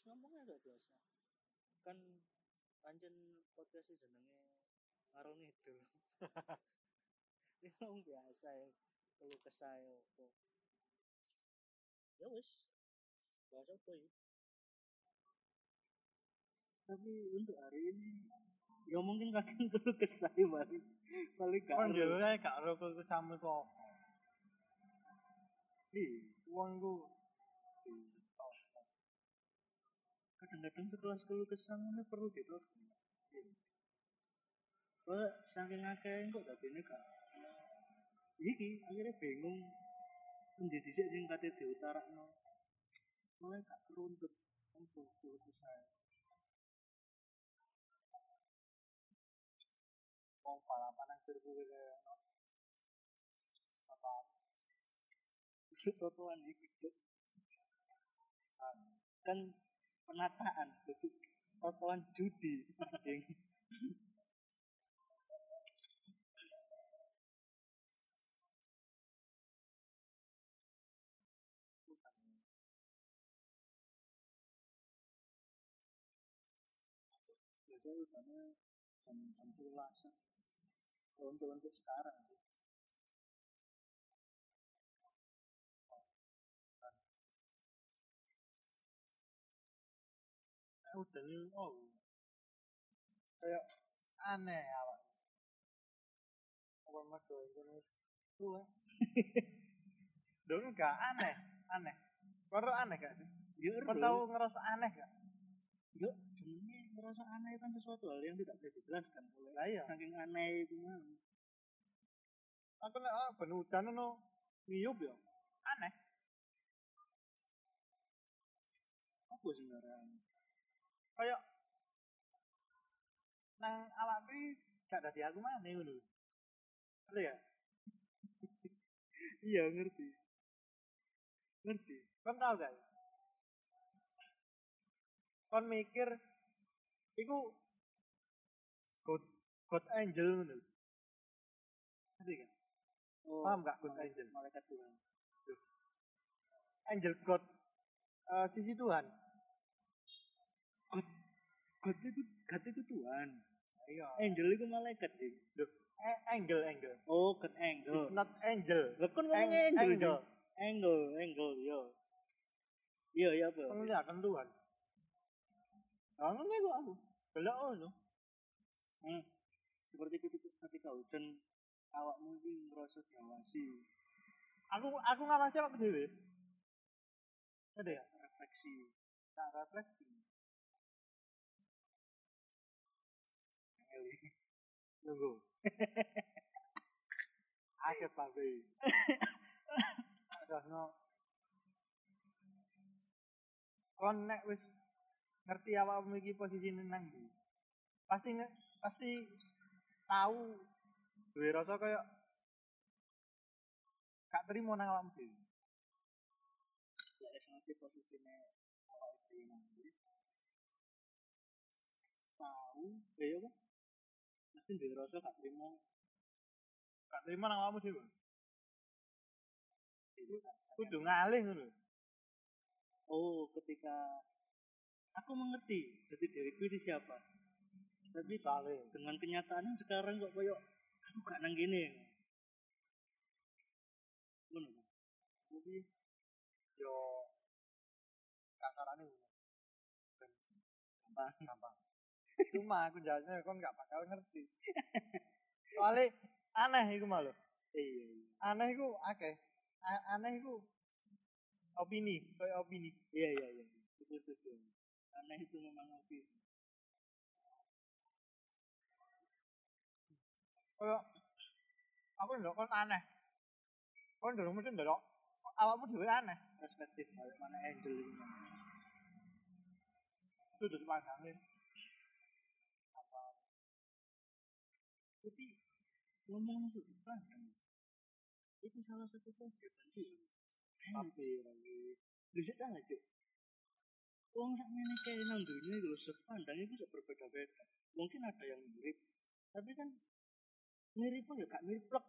wis ngomongnya gak biasa kan pancen podcast jenenge ngarung itu ini ngomong biasa ya kalau kesah ya apa ya wis bahasa apa ya tapi untuk hari ini ya mungkin kakek perlu kesah ya paling paling gak Kon ero. dhewe ae gak ero kok. Iya. Wong iku kadang-kadang sekelas keluh kesah ini perlu gitu Kok saking akeh kok dadi ini gak iki akhirnya bingung endi dhisik sing kate diutarakno mulai gak keruntut untuk keluh kesah wong balapan nang sirkuit kaya ono. Apa? iki Cuk. kan penataan. Itu totoan judi. Anjing biasanya utamanya jam jam sebelas. Untuk sekarang Iki oh. Kayak aneh awak. Apa mergo Indonesia tuh Dong enggak aneh, aneh. Baru aneh gak sih? Kau tahu ngerasa aneh gak? Yuk, sebenarnya merasa aneh kan sesuatu hal yang tidak bisa dijelaskan. Oleh iya. saking aneh itu mah. Aku nek ah, ben udan ono ya. Aneh. Apa sebenarnya? Kayak nang awak kuwi gak dadi aku maneh ngono. Ngerti ya? Iya ngerti. Ngerti. Kon tau gak? Kon mikir iku God God angel ngono. Ngerti gak? Oh, Paham gak good angel? Malaikat Tuhan. Angel God eh, sisi Tuhan. God, God itu, God itu Tuhan. Iya. Angel itu malaikat deh. Eh, angel angel. Oh, God angel. It's not angel. Lah kan ngomongnya angel. angel. Angel, angel, yo. Iya, iya apa? Penglihatan Tuhan. Kangen kok aku. Belok ngono. Hmm. Seperti ketika, ketika hujan awakmu ini merasa diawasi, Aku aku ngawasi apa dhewe? Ada ya? refleksi. Tak refleksi. Nunggu. Akhir pagi. Terusno. Kon nek wis ngerti awakmu iki posisine nang ndi. Pasti nge- pasti tahu duwe rasa kaya gak terima nang awakmu dhewe. Ya, estimasi posisinya awak itu nanti. Tahu, eh, iya apa? Mesti dirasa gak terima Gak terima nang awakmu dhewe. itu. Kudu ngalih ngono. Oh, ketika aku mengerti jadi diriku ini siapa. Tapi Saling. dengan kenyataannya sekarang kok kayak aku gak nang gini. Ngono. Jadi yo kasarane gampang. gampang. Cuma aku jawabnya kon gak bakal ngerti. Soalnya aneh iku malu. Iya. Aneh iku akeh. A- Aneh iku opini, kayak opini. Iya, iya, iya. Itu setuju. Karena itu memang hobi. Kayak aku ndelok kon aneh. Kon ndelok mesti ndelok awakmu dhewe aneh. Perspektif balik mana angel itu. Itu dari pandangin. Tapi ngomong sudut pandang itu salah satu kewajiban Tuhan. Tapi lagi bisa kan aja. Uang sak ini kayak nang dunia itu pandang itu berbeda-beda. Mungkin ada yang mirip, tapi kan mirip pun ya gak mirip plek.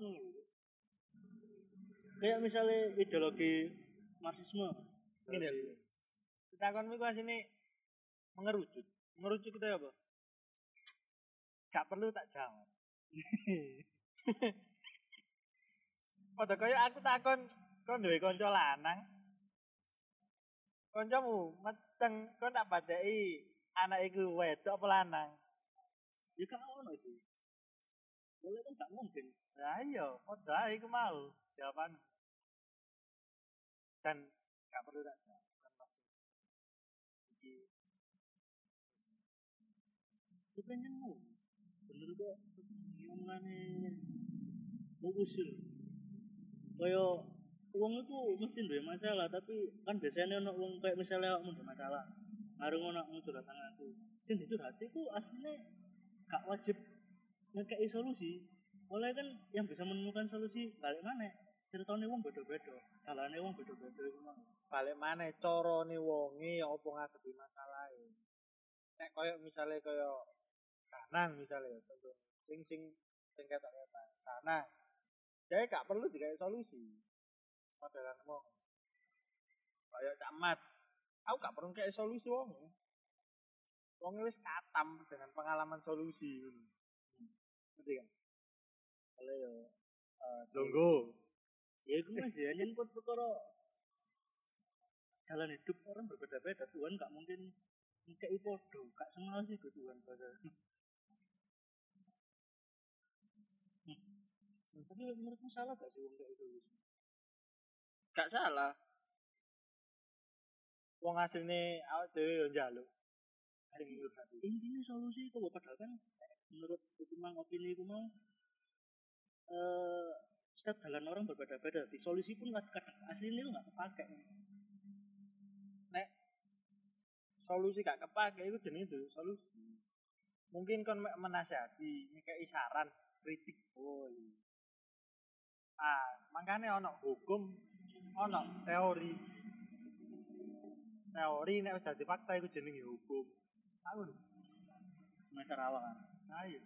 Kayak misalnya ideologi marxisme. Lho. Kita kon iku asine mengerucut. Mengerucut itu apa? Gak perlu tak jawab. Padha kaya aku takon kon duwe kanca lanang. Kancamu meteng kon tak badai anak iku wedok apa lanang? Ya gak ono sih. Boleh kan gak mungkin. Lah iya, padha ae iku mau jawaban. Dan gak perlu tak jawab. Kan masuk. Iki Itu kan yang ngomong. Bener kok ngomongane mau usul. Kaya uang itu mesti duwe masalah tapi kan biasanya ono wong kayak misalnya awakmu masalah. Ngarung ono wong curhat nang aku. Sing dicurhati ku aslinya gak wajib ngekei solusi. Oleh kan yang bisa menemukan solusi balik mana? Ceritanya wong beda-beda, dalane wong beda-beda iku mau. balik mana carane wonge apa ngadepi masalahe. Nek koyo misale koyo tanang misale contoh sing sing sing ketok ketok. Tanang. Dia gak perlu dikai solusi. Modelan wong. Kayak camat. Aku gak perlu kayak solusi wong. Wong wis katam dengan pengalaman solusi. Ngerti kan? Oleh yo eh, Longgo. ya itu mas ya nyangkut perkara jalan hidup orang berbeda-beda Tuhan gak mungkin ngekei podo gak semua sih ke Tuhan pada Hmm. tapi menurutmu salah gak sih wong kayak solusi Gak salah. Wong asline awake dhewe yo njaluk. Sing intinya solusi kok padahal kan menurut hukuman opini itu mau eh setiap jalan orang berbeda-beda di solusi pun kadang aslinya itu nggak kepake solusi gak kepake itu jenis itu solusi mungkin kon menasihati ngekei saran kritik oh iya. Ah makanya ono? Hukum. Ono? Teori. Teori nek wis dadi fakta iku jenenge hukum. Aku lho semester awal kan ayo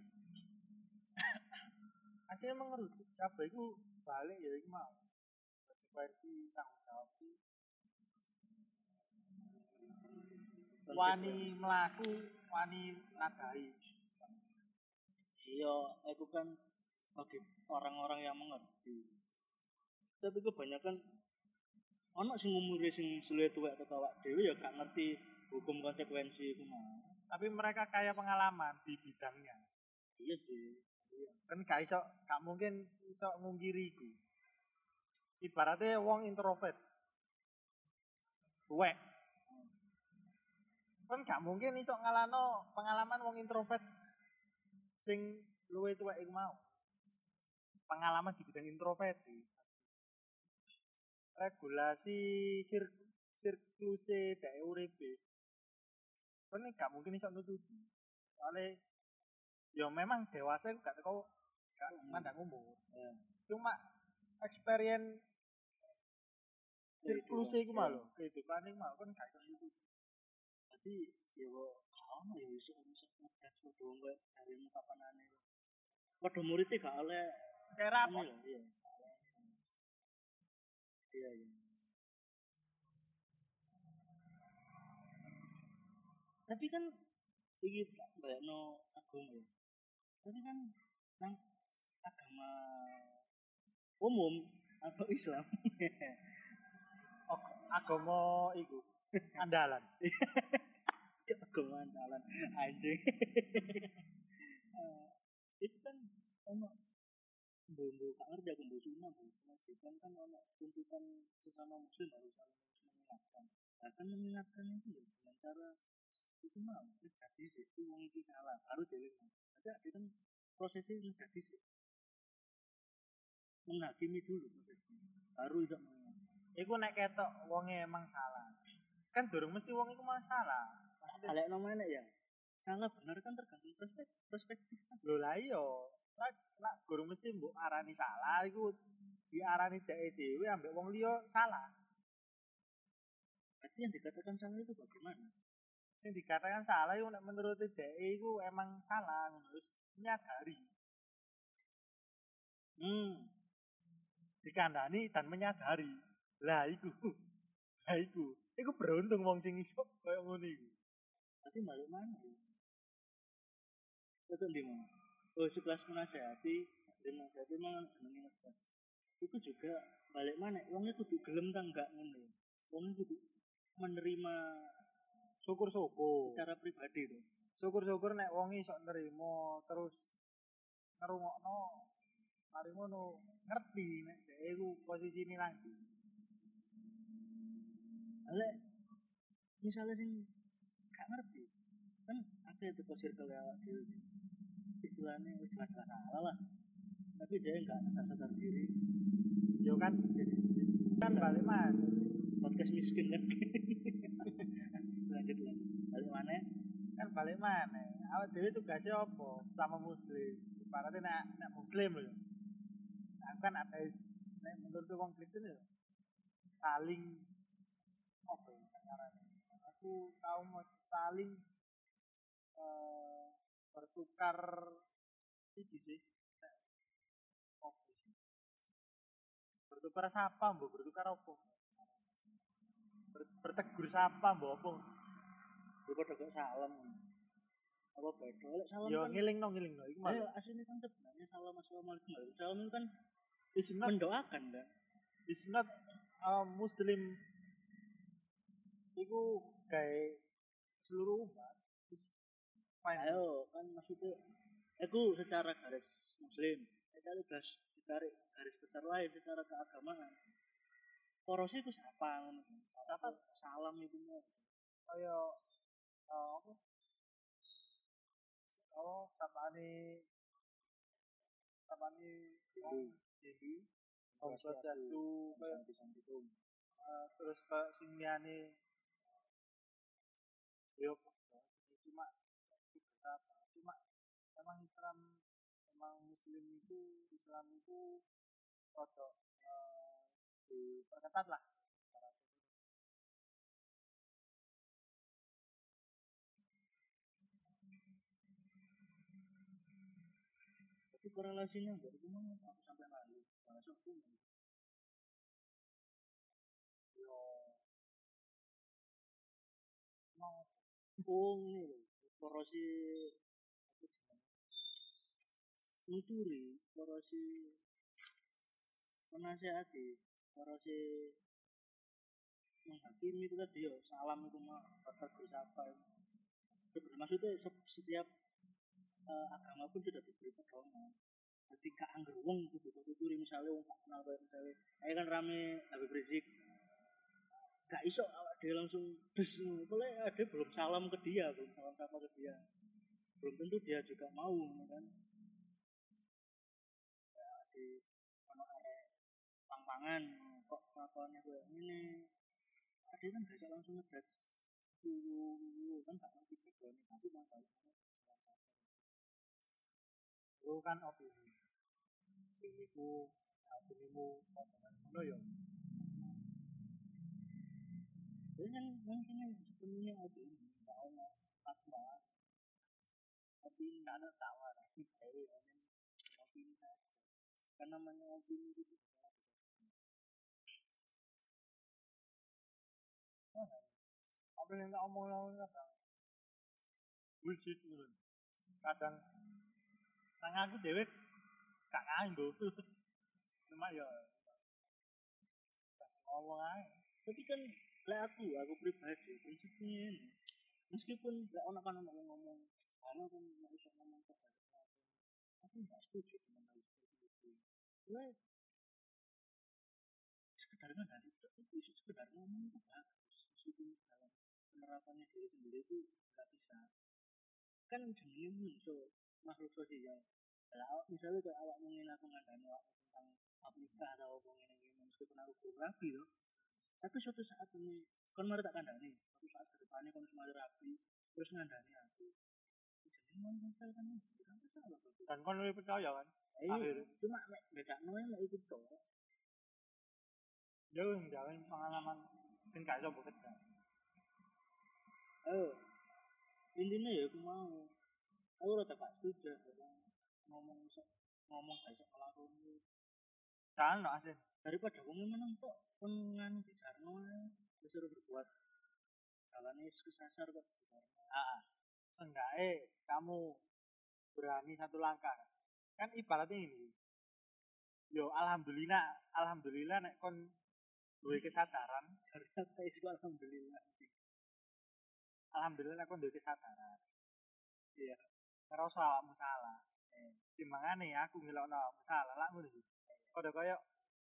akhirnya mengerucut. Kabeh iku balik ya iku mau. Konsekuensi tanggung jawab iki. Wani melaku wani nadahi Iya, aku kan bagi orang-orang yang mengerti. Tapi kebanyakan ono sing umure sing suwe tuwek atau awak dhewe ya gak ngerti hukum konsekuensi iku mau. tapi mereka kaya pengalaman di bidangnya Iya sih. kan gak iso gak mungkin iso ngungkiri iku ibaratnya wong introvert tuwek kan gak mungkin iso ngalano pengalaman wong introvert sing luwe tuwek iku mau pengalaman di bidang introvert regulasi sir sirkluse uripe kan gak mungkin iso nututi soalnya ya memang dewasa itu gak teko gak mandang umur Ya. cuma experience sirkluse iku mah Iya. lho kehidupan iku mah kan gak iso nututi Tapi ya ono ya iso iso ngejudge padha wong koyo darimu kapanane. Padha muridnya gak oleh kayak lho, iya. Iya, iya. Tapi kan iki bayangno agama ya. Tapi kan nang agama umum atau Islam Ag- agama iku andalan agama andalan anjing Eh, itu kan ono bumbu ngerti aku bumbu bumbu masjid kan kan ono tuntutan sesama muslim harus saling mengingatkan. Bahkan mengingatkan itu ya dengan cara itu mau jadi sih itu wong iki salah baru dewe aja dia kan prosesnya menjadi sih menghakimi dulu prosesnya baru bisa mengingatkan. Iku nek ketok wonge emang salah. Kan durung mesti wong iku masalah Alek nomene ya. Salah benar kan tergantung perspektif perspektif kan. Lho lah iya lah guru mesti mbok arani salah iku. Diarani dhek dhewe ambek wong liya salah. Berarti yang dikatakan salah itu bagaimana? sing dikatakan salah nek menurut dhek iku emang salah wis menyadari. Hmm, dikandani dan menyadari. Lah iku lah iku iku beruntung wong sing iso koyo ngono iku. Berarti balik mana? Ya itu di mana oh sekelas menasehati dari menasehati emang jenenge ngegas. Itu juga balik mana uangnya kudu gelem tak enggak ngono ya. uangnya kudu menerima syukur-syukur. secara pribadi tuh syukur-syukur nek wong iso nerima terus ngrungokno mari ngono ngerti nek dhek iku posisine nang ndi Ale misalnya sing gak ngerti kan ada itu circle ya dhewe sing istilahnya jelas-jelas salah lah. Tapi dia nggak sadar diri. Yo kan kan Bisa. balik mana? Podcast miskin kan? Lanjut lanjut balik mana? Kan balik mana? Awak dhewe tugasnya apa? Sama muslim. Ibaratnya nek nek muslim lho. Aku kan ada nek menurut wong Kristen ya saling apa ya aku tahu mau saling eh, bertukar iki sih. Bertukar sapa mbok? Bertukar apa? Ber- bertegur sapa mbok? Apa? Daripada kok salam apa beda? Lek salam yo kan ngiling no ngiling no iku ayo malah aslinya kan sebenarnya salam assalamualaikum waalaikumsalam itu kan it's not mendoakan kan it's not uh, muslim. Iku kayak seluruh umat fine. Ayo kan maksudnya aku secara garis muslim secara garis ditarik garis besar lain secara keagamaan. Porosi itu siapa? Ngono. Siapa? salam itu mau. Kaya uh, apa? Oh sapane sapane wong Hindu Om Swastiastu uh, terus yo cuma apa cuma memang Islam memang Muslim itu Islam itu rada uh, diperketat lah Tapi korelasinya enggak itu aku sampai lalu. Bahasa hukum. yo mau ini loh. Korosi? Nunturi, korosi menasehati, korosi menghakimi itu tadi ya salam itu mah kata bersapa itu. Maksudnya se- setiap eh, agama pun sudah diberi pedoman. Jadi gak angger wong kudu tuturi misalnya wong gak kenal kayak misalnya kayak kan rame Habib Rizik gak iso awak dia langsung des boleh ada belum salam ke dia belum salam sapa ke dia belum tentu dia juga mau kan pang-pangan kok kelakuannya kayak ini ada kan gak langsung ngejudge. Dulu kan gak ngerti background tapi salam sapa lu kan opini opinimu potongan ngono yo Jadi yang mungkin yang sepenuhnya opini, nggak ono fatwa, opini nggak ada tawa, tapi dari opini. Kan namanya opini itu apa yang tak omong omong kadang bullshit gitu kadang nang aku dewe gak nganggo cuma ya pas ngomong aja Tapi kan lek aku, aku pribadi prinsipnya ini. Meskipun lek ono kan yang ngomong, karena kan nggak bisa ngomong ke aku. Nggak setuju dengan hal seperti itu. Lek sekedar ngandani itu itu sekedar ngomong itu bagus meskipun dalam penerapannya diri sendiri itu nggak bisa. Kan jenenge muncul makhluk sosial. Awak misalnya kayak awak mungkin aku ngandani awak tentang aplikah atau apa ngene ngene meskipun aku belum rapi loh tapi suatu saat ini kon mari tak kandani suatu saat ke depannya kon semua rapi terus ngandani aku. Jenenge mau sosial kan kan salah dan kon lebih percaya kan? Eh, Akhirnya. cuma mek beda noe mek ikut tok dia jangan pengalaman kan gak iso mbok ayo intinya ya aku mau. Aku rada gak setuju ngomong ngomong gak iso ngelakoni kan no asin? Daripada kamu menang kok. Nganu dijarno disuruh berbuat jalannya kesasar kok ah seenggaknya kamu berani satu langkah kan ibaratnya ini. Yo alhamdulillah alhamdulillah nek kon duwe kesadaran. Jare kok alhamdulillah alhamdulillah kon duwe kesadaran Iya. ngerasa awakmu salah eh, timbangane aku ngelokno awakmu salah lak ngono sih koyo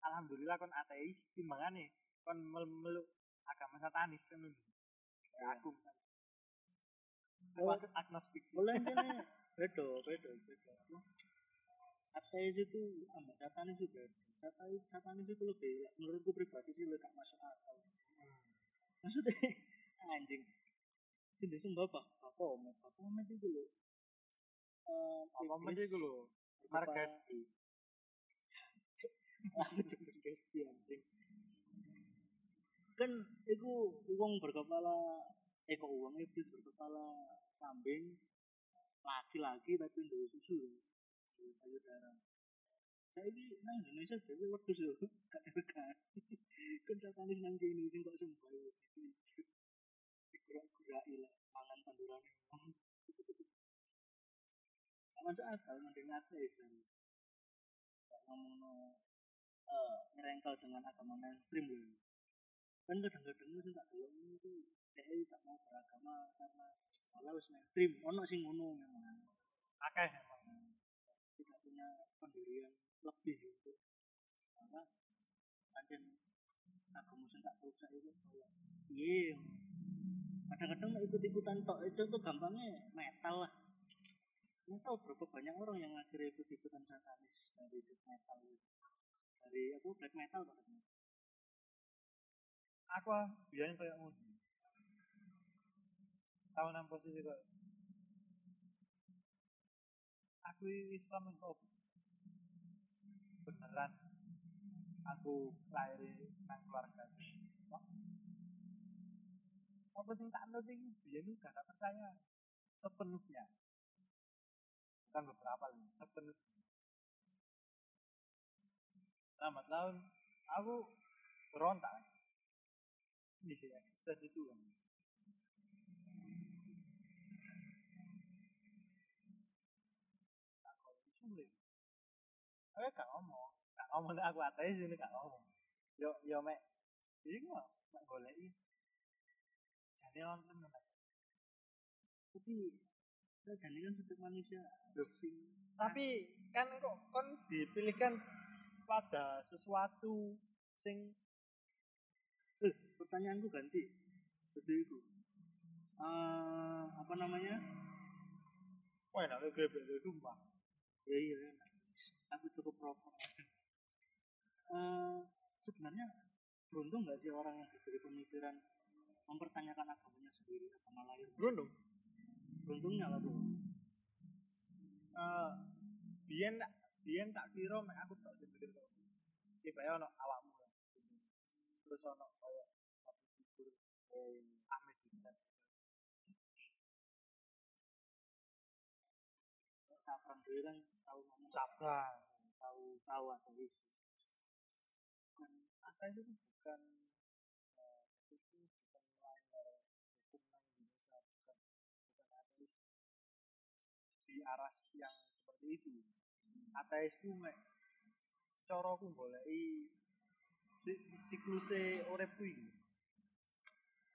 alhamdulillah kon ateis timbangane kon mel- meluk agama satanis ngono Iya. aku misalnya. Oh. Aku agnostik sih. beda beda beda Apa? ateis itu ambak satanis beda satanis satanis itu lebih menurutku pribadi sih lebih gak masuk akal maksudnya anjing sing disembah apa? Apa omet apa omet itu loh Eh, apa iblis, iku lho Margesti aku cepet gesti anjing. Kan itu uang berkepala eh kok uang iblis berkepala kambing laki-laki tapi ndek susu payudara saya ini nang Indonesia jadi wedhus lho gak tekan kan satanis nang kene sing kok sembah dikurak-kuraki lah mangan tandurane wong sama akal mending ateis kan gak ngomongno eh ngerengkel dengan agama mainstream loh kan kadang-kadang itu tak delok itu dia tak mau beragama karena malah wis mainstream. Ono sing ngono memang. Akeh emang tidak punya pendirian lebih untuk karena pancen agama sing tak rusak itu iya kadang-kadang ikut-ikutan tok itu tuh gampangnya metal lah. Kamu tahu berapa banyak orang yang akhirnya ikut-ikutan satanis dari death metal dari aku black metal kok aku ah, biyen kayak ngono. Tahu nang posisi kok. Aku Islam kok beneran aku lahir nang keluarga sing Islam apa sing tak ngerti iki? Udah gak percaya. Sepenuhnya. Bukan beberapa loh sepenuhnya. Lambat laun aku berontak. Ini sih eksistensi Tuhan. Aku sulit aku gak ngomong. Gak ngomong aku ateis ini gak ngomong. Yo yo mek. Kok mek goleki jadi nonton mek tapi ya jadi kan setiap manusia sing tapi kan kok kon dipilihkan pada sesuatu sing eh pertanyaanku ganti. Jadi itu Eh, apa namanya? Wah enak gue beli rumah ya iya enak. aku cukup rokok. Eh, sebenarnya beruntung nggak sih orang yang diberi pemikiran mempertanyakan agamanya sendiri agama lahir beruntung. Beruntungnya lah bro. Eh biyen biyen tak kira mek aku tak sing mikir kok tiba ono awakmu terus ono kaya Abu Figur Ahmed Didat Sapran dulu kan tahu ngomong Sabrang tahu tahu atau isu. Bukan apa itu bukan eh, itu bukan melanggar hukum nang Indonesia bukan bukan ateis di arah yang seperti itu. Ateis ku mek cara ku goleki si- sikluse urip ku iki.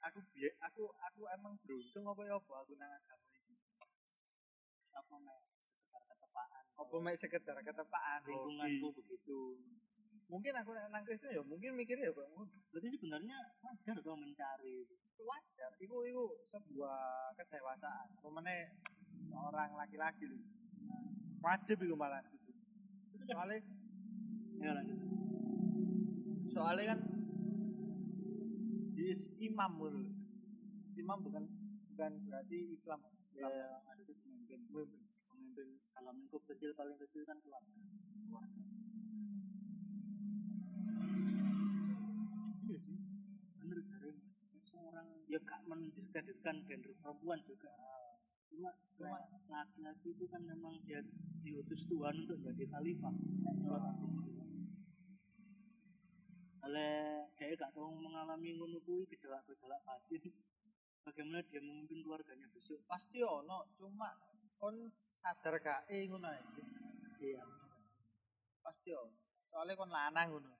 Aku biye aku aku emang beruntung apa ya apa aku nang agama iki. Apa mek sekedar ketepaan apa mek sekedar ketepaan lingkunganku begitu. Mungkin aku nang Kristen ya mungkin mikirnya ya kok ngono berarti sebenarnya wajar kau mencari. Itu wajar. Iku iku sebuah kedewasaan. Pemene seorang laki-laki lho. Wajib iku malah. Soalnya ya lanjut. Soalnya kan is imam lho. Imam bukan bukan berarti Islam. Islam. Ya maksudnya pemimpin. Pemimpin. pemimpin dalam lingkup kecil paling kecil kan keluarga. Keluarga. Iya sih. Bener jare. Seorang ya gak mendiskreditkan gender perempuan juga cuma cuma laki-laki itu kan memang dia diutus Tuhan untuk jadi khalifah. Menurut aku. oleh dia gak tahu mengalami ngono kuwi gejolak-gejolak batin bagaimana dia memimpin keluarganya besok? Pasti ono cuma kon sadar gak eh ngono sih. iya. Pasti ono. Soalnya kon lanang ngono.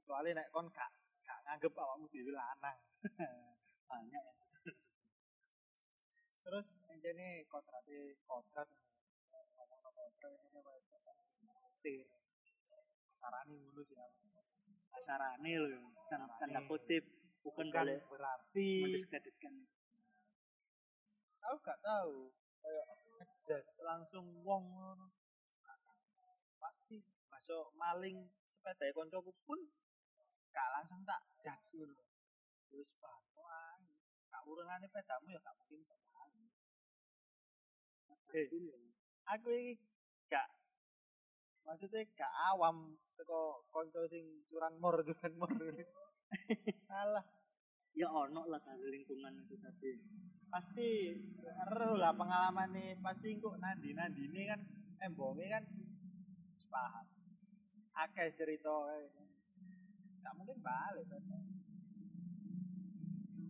Kecuali nek kon gak gak nganggep awakmu dhewe lanang. Banyak yang terus ini kontraknya kontrak ngomong kontrak ini setir sarani ngono sih kasarane loh tanda, kutip. Bukan kan berarti. mendiskreditkan aku gak tahu? Kayak langsung wong tahu. pasti masuk maling sepeda koncoku pun gak langsung tak judge ngono. Terus gak urungane pedamu ya gak mungkin iso maling Eh. Aku iki gak maksudnya gak awam teko konco sing curanmor curanmor alah. Ya ono lah dari lingkungan itu tadi. Pasti ero lah pengalaman nih pasti kok nandi ini kan embonge kan paham akeh cerita kayak gak mungkin balik kan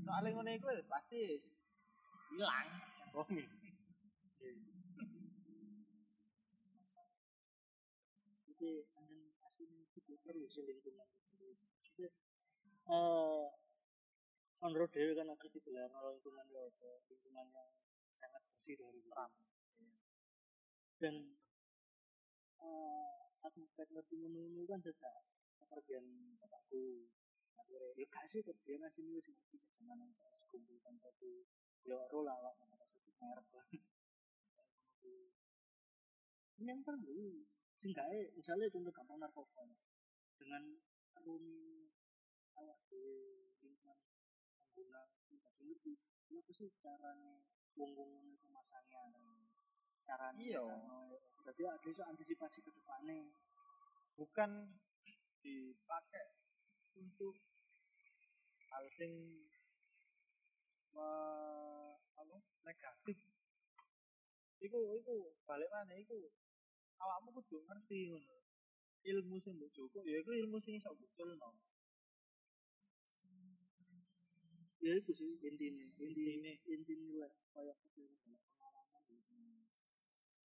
soalnya ngono iku pasti hilang. Embonge jadi anjing aslinya itu terus sih lingkungan itu maksudnya eh menurut dewi kan aku digelar lingkungan ya lingkungan yang sangat bersih dari perang dan eh aku kayak ngerti kan sejak kepergian bapakku ya gak sih kepergian asli ini sih ngerti zaman yang saya sekumpulkan satu ya roh lah awak nggak sebut merek lah. Yang perlu sehingga misalnya contoh gampang narkoba dengan rumi awak di lingkungan pengguna kita ngerti ini apa sih caranya wong-wong itu caranya Iya. berarti ada iso antisipasi ke depannya. Bukan dipakai untuk hal sing me- apa negatif. Iku iku balik mana iku. Awakmu kudu ngerti ngono. Ilmu sing mbok cukup ya iku ilmu sing iso buculno ya itu sih intinya intinya Intine. intinya lah kayak gitu pengalaman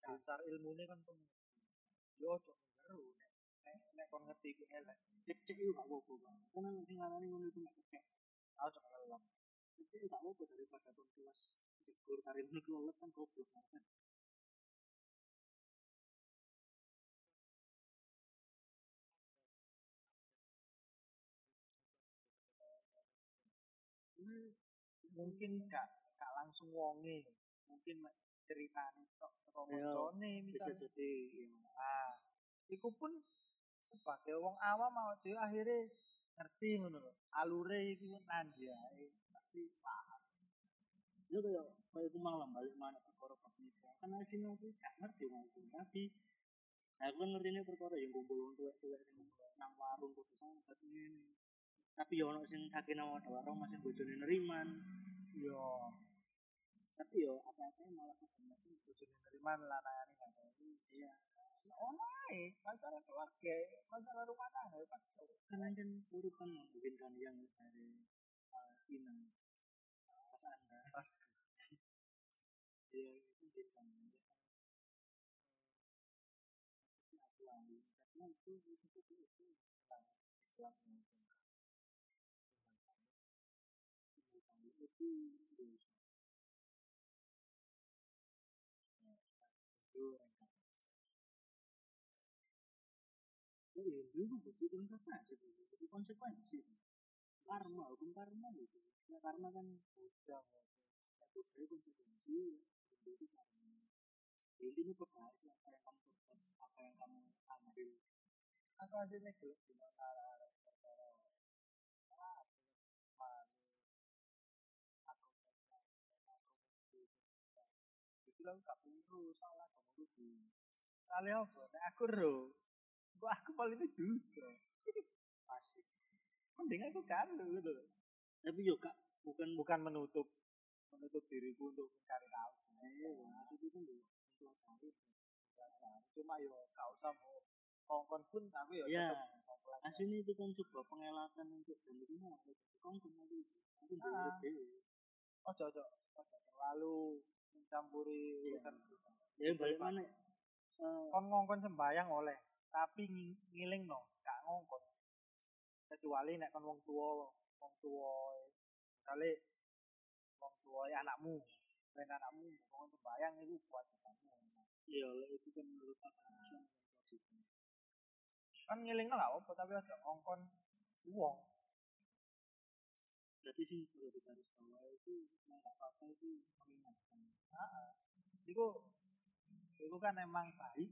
dasar ilmune kan pun yo ojo ngeru nek nek nek kon ngerti iku elek. Cek cek itu gak apa-apa karena sing ngarani ngono itu gak cek ojo ngelelok cek cek gak apa-apa daripada kon kelas jegur kari ngono kelolet kan goblok kan? Mungkin gak gak langsung wonge. Mungkin ceritane tok teko Iya, koncone bisa misalnya. jadi ya ah iku pun sebagai wong awam awak dhewe akhirnya ngerti ngono lho. Alure iki nandi ae pasti paham. Ya kayak kayak aku malam balik mana perkara pernikahan kan aslinya aku gak ngerti waktu tapi aku kan ngerti ini perkara yang kumpul wong tuwek-tuwek sing nang warung kok sambat ngene. Tapi ya ono sing sakinah wadah warung masih bojone neriman. Yo. Tapi yo apa-apa malah kebanyakan bojone neriman lanangane gak iya. Ono ae masalah keluarga masalah rumah tangga pasti kan urip kan mungkin kan yang dari uh, Cina. Pas anda. Pas. Dia itu mungkin kan. Dia kan tapi aku karena itu itu itu Islam itu itu itu butuh interpretasi, butuh konsekuensi. Karma, hukum karma gitu. Ya karma kan udah, ya udah konsekuensi, ya itu karma. Intinya berbahas apa yang kamu perbuat, apa yang kamu ambil. aku aslinya gelap di mana arah perkara ah mani aku aku itu lah perlu salah kamu kudu salah apa nek aku kok aku paling itu dosa? Asik. mending aku kan gitu. Tapi yo kak, bukan bukan menutup menutup diriku untuk mencari tahu. Iya, maksud itu mempelajari. cuma yo gak usah mau kongkon pun aku yo Ya. Aslinya itu kan sebuah pengelatan untuk dan itu kongkong nanti. Aku ojo ojo ojo. Terlalu mencampuri Iya. urusan ya balik mana? Eh, kon ngongkon sembayang oleh tapi ngi- ngiling no gak ngongkon. Kecuali nek kon wong tua wong tua misalnya wong tua anakmu dan anakmu ngongkon sembayang itu kewajibanmu ya lah itu kan menurut Islam kan kewajiban kan ngiling lah apa tapi aja ngongkon uang berarti sih perlu digaris bawah itu yang tak apa itu mengingatkan. Itu itu kan emang baik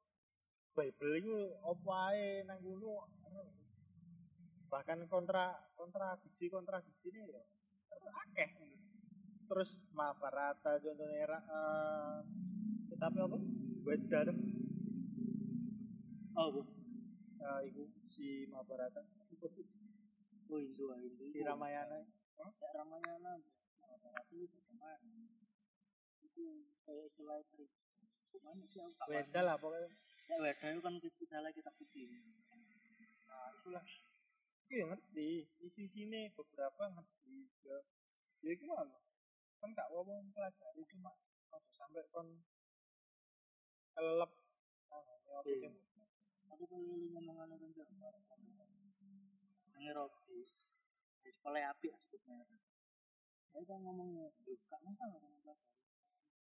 Bible itu apa ae nang ero. bahkan kontra kontradiksi kontradiksi ini ya akeh. Terus Mahabharata contohnya era eh tapi apa? Wedar oh bu eh iku si Mahabharata. Apa sih? Oh Hindu ah Hindu. Si Ramayana. Ya Ramayana. Mahabharata itu bagaimana? Itu kayak istilah trik beda lah pokoknya ya Weda itu kan misalnya kita puji nah itulah. Aku ya ngerti. Isi sini beberapa ngerti ya ya itu malu kan gak ngomong pelajari cuma kalau sampai kon kelep nah ini Iya. aku perlu ngomong anu kan gambar ini roti. Di sekolah api sebutnya. Saya kan ngomongnya "Loh, gak masalah kan pelajari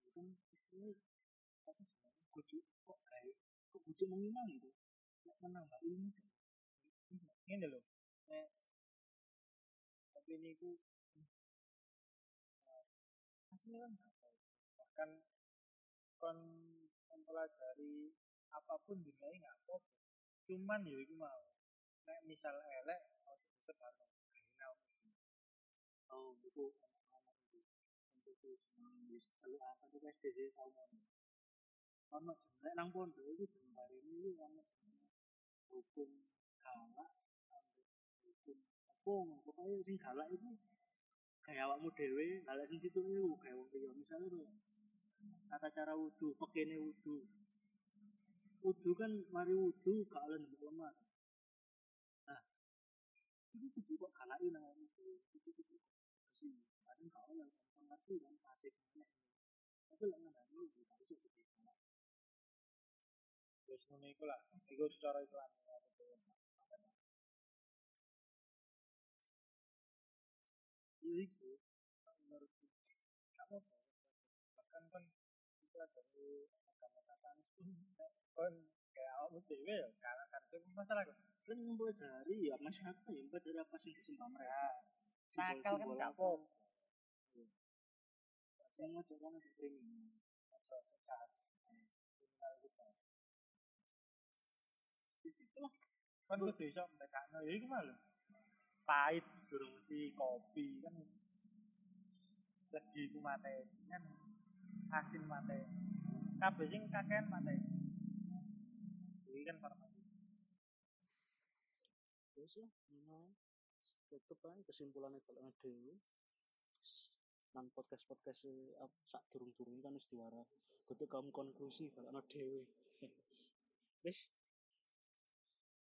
itu kan istilahnya apa sih kudu kok kayak kok kudu menginang gitu Nek menambah ilmu kan ini loh nek tapi ini ku eh, hasilnya kan tahu bahkan kon mempelajari apa pun dunia nggak apa cuman ya itu mau nek misal elek harus disebar oh itu anak-anak itu untuk senang di teluk apa tuh SD sih tau mau ono jeneng nang pondok hari ini itu ono jeneng hukum galak hukum apa pokoknya sing galak itu kayak awakmu dhewe galak sing situ itu kayak wong liya. Misalnya tuh tata cara wudu fakene wudu. Wudu kan mari wudu gak oleh nembak lemah. Nah itu kudu kok galakin nang awakmu itu kudu bersih kadang gak oleh ngerti kan asik meneh tapi lek gak iso kudu galak wis ngono iku lah. Iku cara Islam. Ya betul ya iku menurutku apa-apa. Bahkan kan kita dari agama satanis pun kon kayak awakmu dhewe ya karena kan itu masalah kok kan mempelajari ya masyarakat ya? Mempelajari apa sih disembah mereka? Nakal kan gak apa. apa saya mau coba nanti kriminal jahat di situ lah kan kudu iso mendekakno. Ya iku malu pahit durung mesti kopi kan. Legi ku mateni kan. Asin mateni kabeh sing kakean mateni iki kan farmasi terus lah memang tutup aja kesimpulannya kalau ada nang podcast podcast sak durung durung kan istiwara betul kamu konklusi kalau ada dewi wis